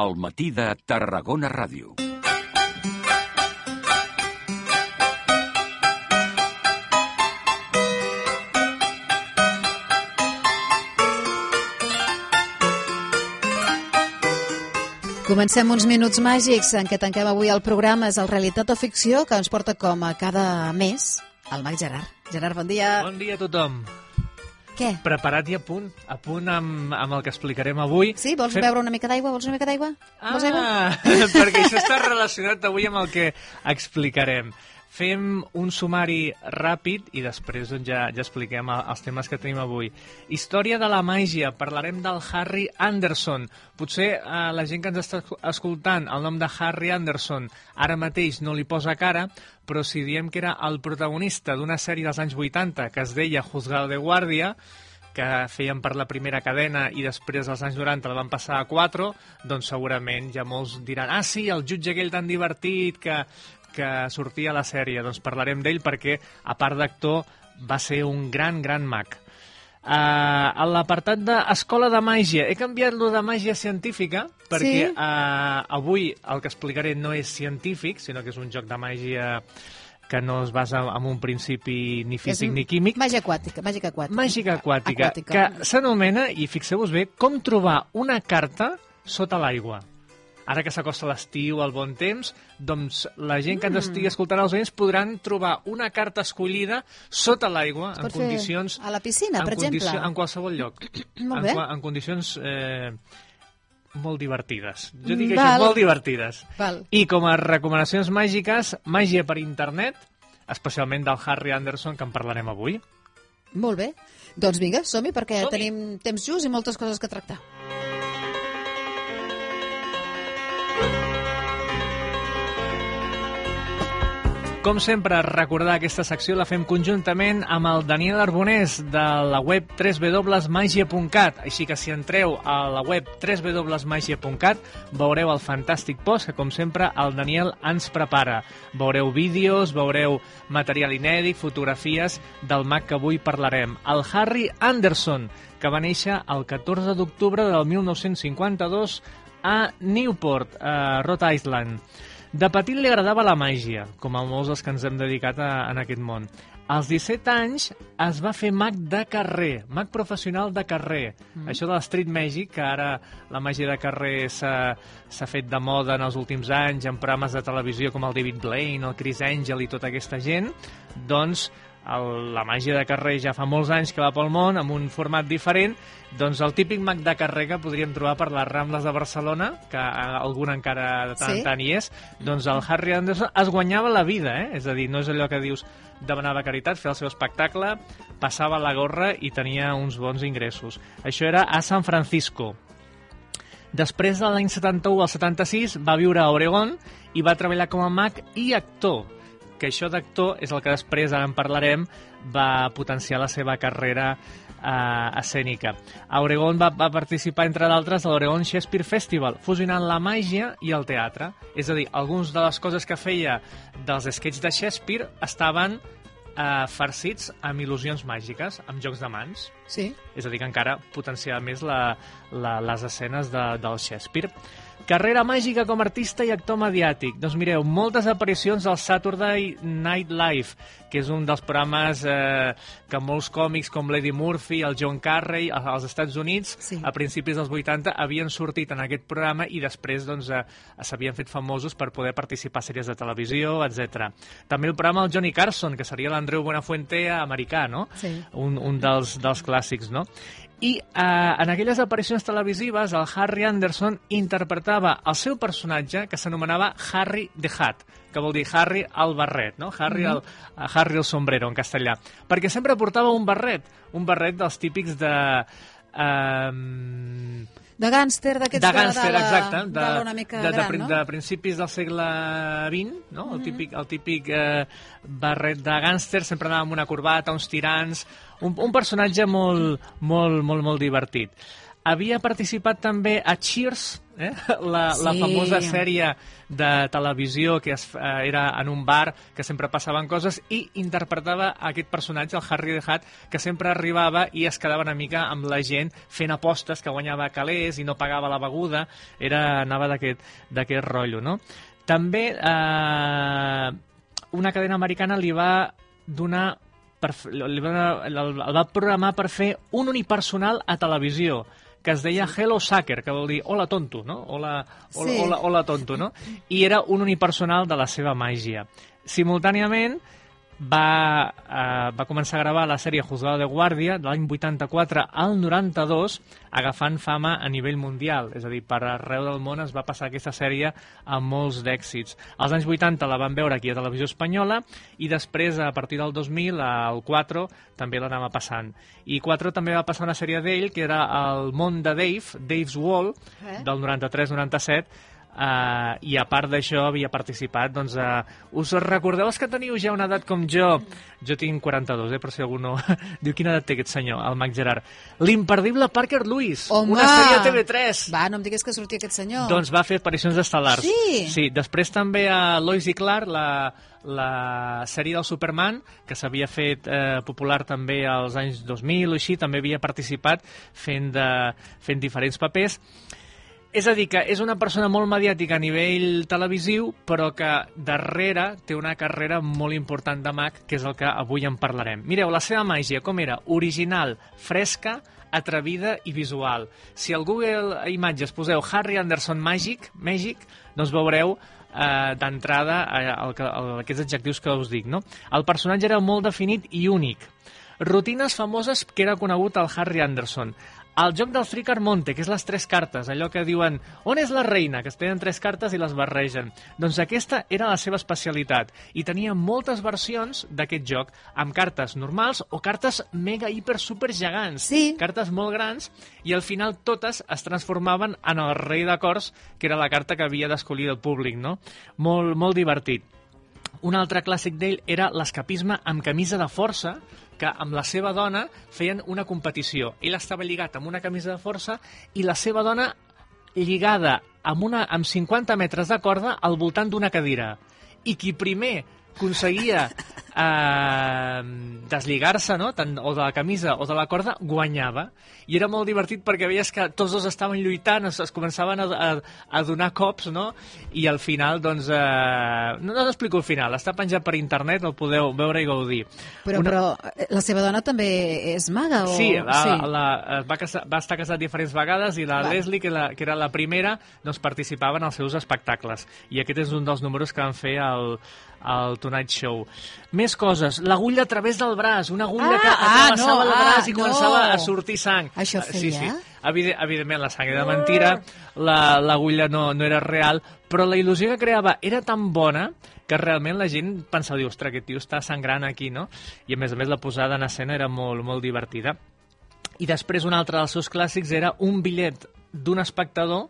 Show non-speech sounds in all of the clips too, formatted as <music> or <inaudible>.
al matí de Tarragona Ràdio. Comencem uns minuts màgics en què tanquem avui el programa. És el Realitat o Ficció que ens porta com a cada mes el Mag Gerard. Gerard, bon dia. Bon dia a tothom. Què? Preparat i a punt, a punt amb, amb el que explicarem avui. Sí? Vols Fem- beure una mica d'aigua? Vols una mica d'aigua? Vols aigua? Ah, <laughs> perquè això està relacionat avui amb el que explicarem. Fem un sumari ràpid i després doncs, ja, ja expliquem el- els temes que tenim avui. Història de la màgia. Parlarem del Harry Anderson. Potser eh, la gent que ens està escoltant el nom de Harry Anderson ara mateix no li posa cara, però si diem que era el protagonista d'una sèrie dels anys 80 que es deia Juzgado de Guàrdia, que feien per la primera cadena i després als anys 90 la van passar a 4, doncs segurament ja molts diran ah sí, el jutge aquell tan divertit que, que sortia a la sèrie. Doncs parlarem d'ell perquè, a part d'actor, va ser un gran, gran mag. Uh, a l'apartat d'Escola de Màgia, he canviat-lo de màgia científica perquè Sí? uh, avui el que explicaré no és científic, sinó que és un joc de màgia que no es basa en un principi ni físic És ni químic, Màgia aquàtica, màgica aquàtica. Màgica aquàtica, Aquàtica. que s'anomena, i fixeu-vos bé, com trobar una carta sota l'aigua. Ara que s'acosta l'estiu, el bon temps, doncs la gent que ens estigui escoltant els oients podran trobar una carta escollida sota l'aigua, en condicions... a la piscina, en per exemple? En qualsevol lloc. <clears throat> Molt en, bé. qua- en condicions eh, molt divertides. Jo dic Mm, això, val. molt divertides. Val. I com a recomanacions màgiques, màgia per internet, especialment del Harry Anderson, que en parlarem avui. Molt bé. Doncs vinga, som-hi, perquè Som-hi. tenim temps just i moltes coses que tractar. Com sempre, recordar aquesta secció la fem conjuntament amb el Daniel Arbonés de la web www.magia.cat. Així que si entreu a la web www.magia.cat veureu el fantàstic post que, com sempre, el Daniel ens prepara. Veureu vídeos, veureu material inèdit, fotografies del mag que avui parlarem. El Harry Anderson, que va néixer el 14 d'octubre del 1952 a Newport, a Rhode Island. De petit li agradava la màgia, com a molts dels que ens hem dedicat a, en aquest món. Als 17 anys es va fer mag de carrer, mag professional de carrer. Mm. Això de l'street magic, que ara la màgia de carrer s'ha fet de moda en els últims anys, en programes de televisió com el David Blaine, el Chris Angel i tota aquesta gent, doncs el, la màgia de carrer ja fa molts anys que va pel món amb un format diferent, doncs el típic mag de carrer que podríem trobar per les Rambles de Barcelona, que eh, algun encara de tant Sí. tant hi és, doncs el Harry Anderson es guanyava la vida, eh? és a dir, no és allò que dius demanava caritat, fer el seu espectacle, passava la gorra i tenia uns bons ingressos. Això era a San Francisco. Després de l'any 71 al 76 va viure a Oregon i va treballar com a mag i actor, que això d'actor és el que després, ara en parlarem, va potenciar la seva carrera eh, escènica. A Oregon va, va participar, entre d'altres, a l'Oregon Shakespeare Festival, fusionant la màgia i el teatre. És a dir, algunes de les coses que feia dels sketches de Shakespeare estaven eh, farcits amb il·lusions màgiques, amb jocs de mans. Sí. És a dir, que encara potenciava més la, la, les escenes de, del Shakespeare. Carrera màgica com a artista i actor mediàtic. Doncs mireu, moltes aparicions al Saturday Night Live, que és un dels programes eh, que molts còmics com Lady Murphy, el John Carrey, als Estats Units, Sí. a principis dels 80, havien sortit en aquest programa i després doncs, eh, s'havien fet famosos per poder participar a sèries de televisió, etc. També el programa del Johnny Carson, que seria l'Andreu Buenafuente americà, no? Sí. un, un dels, dels clàssics, no? I eh, en aquelles aparicions televisives, el Harry Anderson interpretava el seu personatge, que s'anomenava Harry the Hat, que vol dir Harry el barret, no? Harry, el, eh, Harry el sombrero, en castellà. Perquè sempre portava un barret, un barret dels típics de... Eh, De gànster, d'aquests de gàngster, de, exacte, de, de, una mica de, de, gran, prin- no? de principis del segle XX, no? el típic, el típic eh, barret de gàngster, sempre anava amb una corbata, uns tirants, un, un personatge molt, molt, molt, molt divertit. Havia participat també a Cheers, eh? <laughs> la, la Sí. famosa sèrie de televisió que es, eh, era en un bar que sempre passaven coses i interpretava aquest personatge, el Harry the Hat, que sempre arribava i es quedava una mica amb la gent fent apostes que guanyava calés i no pagava la beguda, era, anava d'aquest rotllo, no? També eh, una cadena americana li va donar per, li va, el, el va programar per fer un unipersonal a televisió que es deia Hello Sucker, que vol dir hola tonto, no? Hola, hola, Sí. hola, hola tonto, no? I era un unipersonal de la seva màgia. Simultàniament va, eh, va començar a gravar la sèrie Juzgado de Guàrdia de l'any 84 al 92 agafant fama a nivell mundial. És a dir, per arreu del món es va passar aquesta sèrie amb molts d'èxits. Als anys 80 la van veure aquí a Televisió Espanyola i després a partir del 2000 al 4 també l'anava passant. I 4 també va passar una sèrie d'ell que era El món de Dave, Dave's Wall Eh? del 93-97 Uh, i a part d'això havia participat doncs, uh, us recordeu els que teniu ja una edat com jo jo tinc 42, eh, per si algú no <laughs> diu quina edat té aquest senyor, el Mac Gerard l'imperdible Parker Lewis Home! una sèrie a TV3 Va, no em digues que sortia aquest senyor. doncs va fer aparicions estel·lars. Sí? Sí, després també a Lois i Clark, la, la sèrie del Superman, que s'havia fet eh, popular també als anys 2000 o així, també havia participat fent, de, fent diferents papers. És a dir, que és una persona molt mediàtica a nivell televisiu, però que darrere té una carrera molt important de mag, que és el que avui en parlarem. Mireu, la seva màgia, com era? Original, fresca, atrevida i visual. Si al Google Imatges poseu Harry Anderson Magic, Magic doncs veureu eh, d'entrada eh, aquests adjectius que us dic. No? El personatge era molt definit i únic. Rutines famoses que era conegut el Harry Anderson. El joc del Three Card Monte, que és les tres cartes, allò que diuen on és la reina, que es tenen tres cartes i les barregen. Doncs aquesta era la seva especialitat i tenia moltes versions d'aquest joc, amb cartes normals o cartes mega, hiper, super gegants. Sí. Cartes molt grans i al final totes es transformaven en el rei de cors, que era la carta que havia d'escollir el públic, no? Molt, molt divertit. Un altre clàssic d'ell era l'escapisme amb camisa de força, que amb la seva dona feien una competició. Ell estava lligat amb una camisa de força i la seva dona lligada amb, una, amb 50 metres de corda al voltant d'una cadira. I qui primer aconseguia eh, deslligar-se no? Tant, o de la camisa o de la corda, guanyava. I era molt divertit perquè veies que tots dos estaven lluitant, es, es començaven a, a, a donar cops, no? I al final, doncs... Eh, no, no t'explico el final, està penjat per internet, el podeu veure i gaudir. Però, però eh, la seva dona també és maga? O... Sí, la, La, es va, casar, va estar casat diferents vegades i la Va. Leslie, que, la, que era la primera, doncs participava en els seus espectacles. I aquest és un dels números que van fer al, al Tonight Show. Més coses. L'agulla a través del braç, una agulla Ah, que ah, travessava no, el ah, braç i no. començava a sortir sang. Això Ah, Sí, sí. feia? Evident, evidentment, la sang era de mentira, la- l'agulla no, no era real, però la il·lusió que creava era tan bona que realment la gent pensava, diu, ostres, aquest tio està sangrant aquí, no? I a més a més la posada en escena era molt, molt divertida. I després un altre dels seus clàssics era un bitllet d'un espectador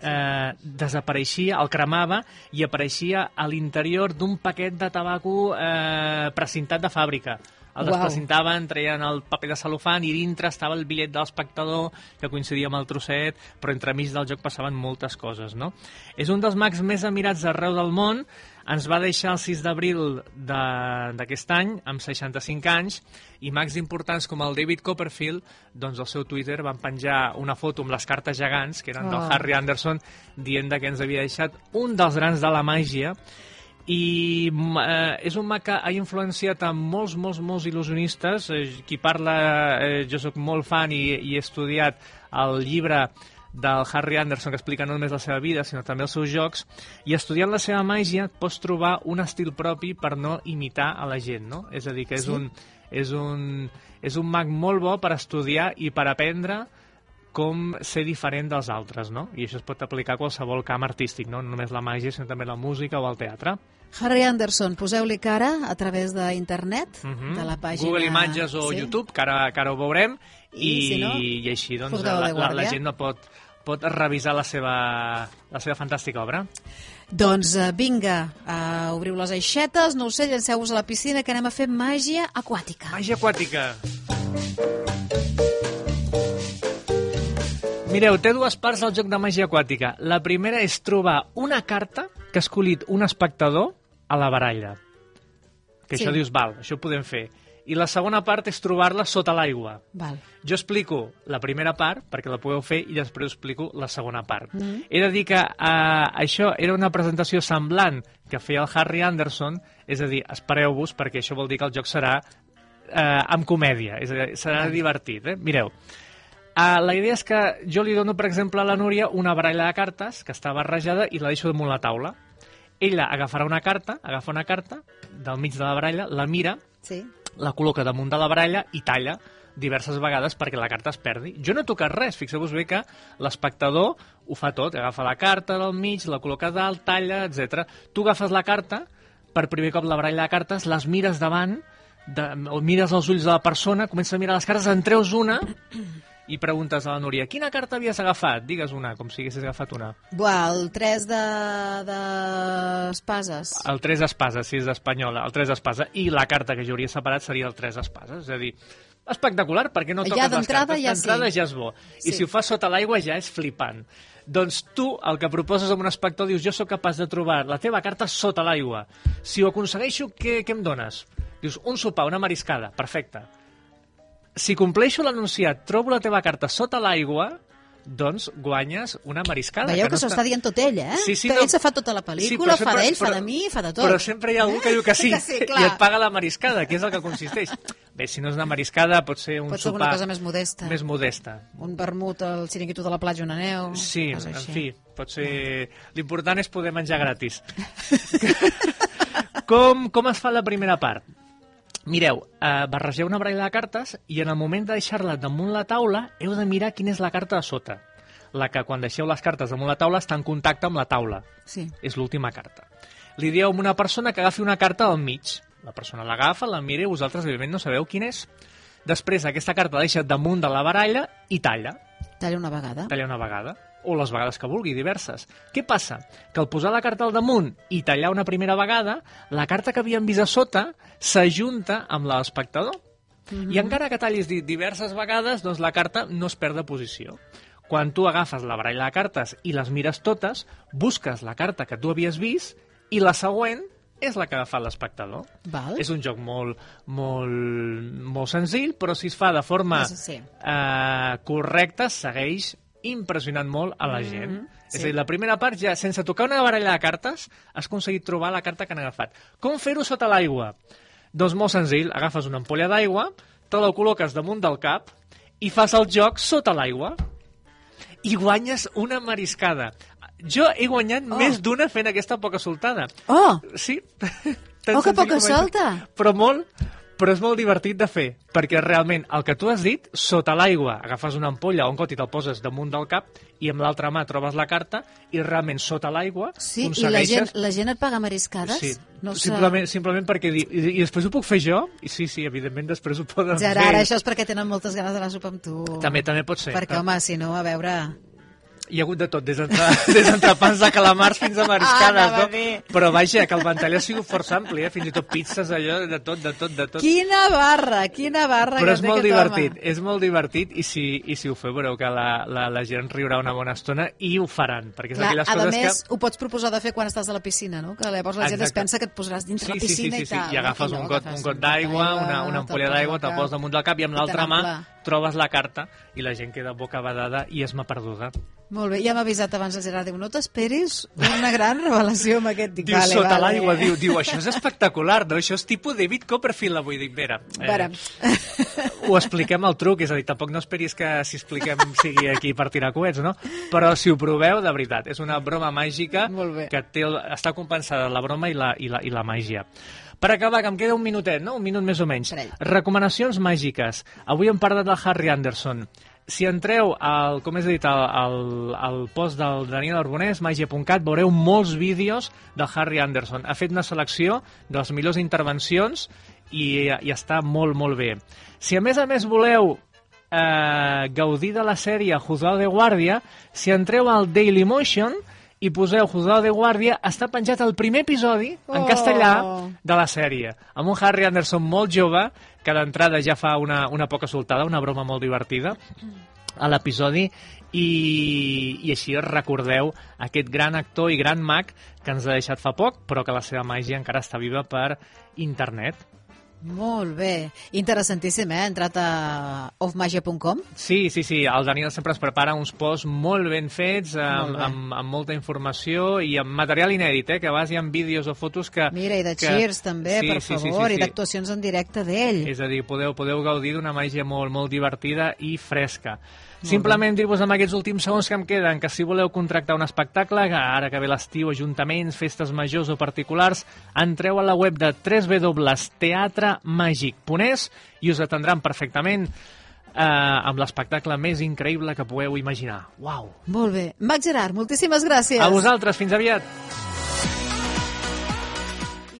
eh, desapareixia, el cremava i apareixia a l'interior d'un paquet de tabaco eh, precintat de fàbrica. El desprecintaven, treien el paper de celofan i dintre estava el bitllet de l'espectador que coincidia amb el trosset, però entremig del joc passaven moltes coses, no? És un dels mags més admirats arreu del món, ens va deixar el 6 d'abril de- d'aquest any, amb 65 anys, i mags importants com el David Copperfield, doncs al seu Twitter van penjar una foto amb les cartes gegants, que eren del Oh. Harry Anderson, dient que ens havia deixat un dels grans de la màgia, i mm, eh, és un mag que ha influenciat a molts, molts, molts il·lusionistes. Eh, qui parla, eh, jo sóc molt fan i, i he estudiat el llibre del Harry Anderson que explica no només la seva vida sinó també els seus jocs i estudiant la seva màgia pots trobar un estil propi per no imitar a la gent no? és a dir que és, Sí? un, és, un, és un mag molt bo per estudiar i per aprendre com ser diferent dels altres, no? I això es pot aplicar a qualsevol camp artístic, no? No només la màgia, sinó també la música o el teatre. Harry Anderson, poseu-li cara a través d'internet, Mhm. de la pàgina... Google Imatges o Sí? YouTube, que ara, que ara ho veurem, i, I, si no, i així doncs, la, la, la gent no pot, pot revisar la seva, la seva fantàstica obra. Doncs eh, vinga, uh, obriu les aixetes, no ho sé, llanceu-vos a la piscina que anem a fer màgia aquàtica. Màgia aquàtica. Mireu, té dues parts al joc de màgia aquàtica. La primera és trobar una carta que ha escollit un espectador a la baralla. Que Sí. això dius, val, això ho podem fer. I la segona part és trobar-la sota l'aigua. Jo explico la primera part, perquè la podeu fer, i després explico la segona part. Mm. He de dir que uh, això era una presentació semblant que feia el Harry Anderson, és a dir, espereu-vos, perquè això vol dir que el joc serà uh, amb comèdia, és a dir, serà divertit. Eh? Mireu, uh, la idea és que jo li dono, per exemple, a la Núria una baralla de cartes que està barrejada i la deixo damunt la taula. Ella agafarà una carta, agafa una carta del mig de la baralla, la mira, Sí. La col·loca damunt de la baralla i talla diverses vegades perquè la carta es perdi. Jo no he tocat res, fixeu-vos bé que l'espectador ho fa tot, agafa la carta del mig, la col·loca dalt, talla, etc. Tu agafes la carta, per primer cop la baralla de cartes, les mires davant, de, o mires els ulls de la persona, comença a mirar les cartes, en treus una i preguntes a la Núria, quina carta havies agafat? Digues una, com si haguessis agafat una. Buah, el 3 de... d'espases. El 3 espases, si és d'Espanyola, el 3 espasa, i la carta que jo hauria separat seria el 3 espases, és a dir, espectacular, perquè no Ja toques les d'entrada cartes. ja sí. D'entrada ja és bo. I Sí. si ho fas sota l'aigua ja és flipant. Doncs tu, el que proposes amb un espectador, dius, jo sóc capaç de trobar la teva carta sota l'aigua. Si ho aconsegueixo, què, què em dones? Dius, un sopar, una mariscada, perfecte. Si compleixo l'anunciat, trobo la teva carta sota l'aigua, doncs guanyes una mariscada. Veieu que, no s'ho està dient tot ell, eh? Sí, sí, que no- ell se fa tota la pel·lícula, fa sempre- d'ell, fa de mi, fa de tot. Però sempre hi ha algú que diu que <laughs> sí, Que sí, i et paga la mariscada, que és el que consisteix. Bé, si no és una mariscada, pot ser un Pot ser sopar... cosa més modesta. Més modesta. Un vermut al xiringuito de la platja, una neu... Sí, en fi, pot ser... L'important és poder menjar gratis. <laughs> com, com es fa la primera part? Mireu, eh, barregeu una baralla de cartes i en el moment de deixar-la damunt la taula heu de mirar quina és la carta de sota. La que quan deixeu les cartes damunt la taula està en contacte amb la taula. Sí. És l'última carta. Li dieu a una persona que agafi una carta al mig. La persona l'agafa, la mira i vosaltres, evidentment, no sabeu quin és. Després, aquesta carta la deixa damunt de la baralla i talla. Talla una vegada. Talla una vegada, o les vegades que vulgui, diverses. Què passa? Que al posar la carta al damunt i tallar una primera vegada, la carta que havíem vist a sota s'ajunta amb la de l'espectador. I encara que tallis di- diverses vegades, doncs la carta no es perd de posició. Quan tu agafes la baralla de cartes i les mires totes, busques la carta que tu havies vist i la següent és la que ha agafat l'espectador. És un joc molt, molt, molt senzill, però si es fa de forma Sí, sí. eh, correcta, segueix impressionant molt a la gent. Mm -hmm, sí. És a dir, la primera part, ja sense tocar una baralla de cartes, has aconseguit trobar la carta que han agafat. Com fer-ho sota l'aigua? Doncs molt senzill, agafes una ampolla d'aigua, te la col·loques damunt del cap i fas el joc sota l'aigua i guanyes una mariscada. Jo he guanyat Oh. més d'una fent aquesta poca soltada. Oh! Sí. <laughs> Oh, que poca solta! Però molt, però és molt divertit de fer, perquè realment el que tu has dit, sota l'aigua, agafes una ampolla o un got i te'l poses damunt del cap i amb l'altra mà trobes la carta i realment sota l'aigua Sí, i la aconsegueixes... gent, la gent et paga mariscades? Sí, No sé. simplement, simplement perquè... Di... I, I després ho puc fer jo? I sí, sí, evidentment després ho poden Gerard, fer. això és perquè tenen moltes ganes d'anar a sopar amb tu. També, també pot ser. Perquè, home, si no, a veure... Hi ha hagut de tot, des d'entre- <laughs> des d'entrepans de calamars fins a mariscades, Ah, no? Però vaja, que el ventall ha sigut força ampli, eh? fins i tot pizzas, allò, de tot, de tot, de tot. Quina barra, quina barra Però que és molt divertit, home. és molt divertit i si, i si ho feu veureu que la, la, la gent riurà una bona estona i ho faran, perquè és Clar, aquelles a coses més, que... ho pots proposar de fer quan estàs a la piscina, no? Que llavors la gent es Exacte. pensa que et posaràs dins Sí, la sí, sí, piscina sí, i sí. tal. I agafes no? un got, un got d'aigua, una, una ampolla d'aigua, te'l poses damunt del cap i amb l'altra mà. Trobes la carta i la gent queda boca badada i esma perduda. Molt bé, ja m'ha avisat abans el Gerard, diu, no t'esperis una gran revelació amb aquest. Dic, Diu, vale, sota vale. l'aigua, diu, diu, això és espectacular, no? Això és tipus David Copperfield, avui. Dic, vera, eh, ho expliquem al truc, és a dir, tampoc no esperis que si expliquem sigui aquí per tirar coets, no? Però si ho proveu, de veritat, és una broma màgica que té, està compensada la broma i la, i, la, i la màgia. Per acabar, que em queda un minutet, no? Un minut més o menys. Parell. Recomanacions màgiques. Avui hem parlat del Harry Anderson. Si entreu al, com és dit, al, al, al post del Daniel Arbonès, magia.cat, veureu molts vídeos del Harry Anderson. Ha fet una selecció de les millors intervencions i, i està molt, molt bé. Si a més a més voleu eh, gaudir de la sèrie Juzgado de Guàrdia, si entreu al Dailymotion i poseu Juzgado de Guàrdia, està penjat el primer episodi en Oh. castellà de la sèrie, amb un Harry Anderson molt jove, que d'entrada ja fa una, una poca soltada, una broma molt divertida, a l'episodi, i, i així recordeu aquest gran actor i gran mag que ens ha deixat fa poc, però que la seva màgia encara està viva per internet. Molt bé. Interessantíssim, eh? Entrat a offmagia.com. Sí, sí, sí. El Daniel sempre es prepara uns posts molt ben fets, amb, Molt bé. amb, amb molta informació i amb material inèdit, eh? Que a vegades hi ha vídeos o fotos que... Mira, i de que... cheers també, Sí, per sí, sí, favor, sí, i sí. d'actuacions en directe d'ell. És a dir, podeu, podeu gaudir d'una màgia molt, molt divertida i fresca. Molt Simplement dir-vos amb aquests últims segons que em queden que si voleu contractar un espectacle, que ara que ve l'estiu, ajuntaments, festes majors o particulars, entreu a la web de www.teatremagic.es i us atendran perfectament eh, amb l'espectacle més increïble que pugueu imaginar. Uau! Molt bé. Mac Gerard, moltíssimes gràcies. A vosaltres, fins aviat!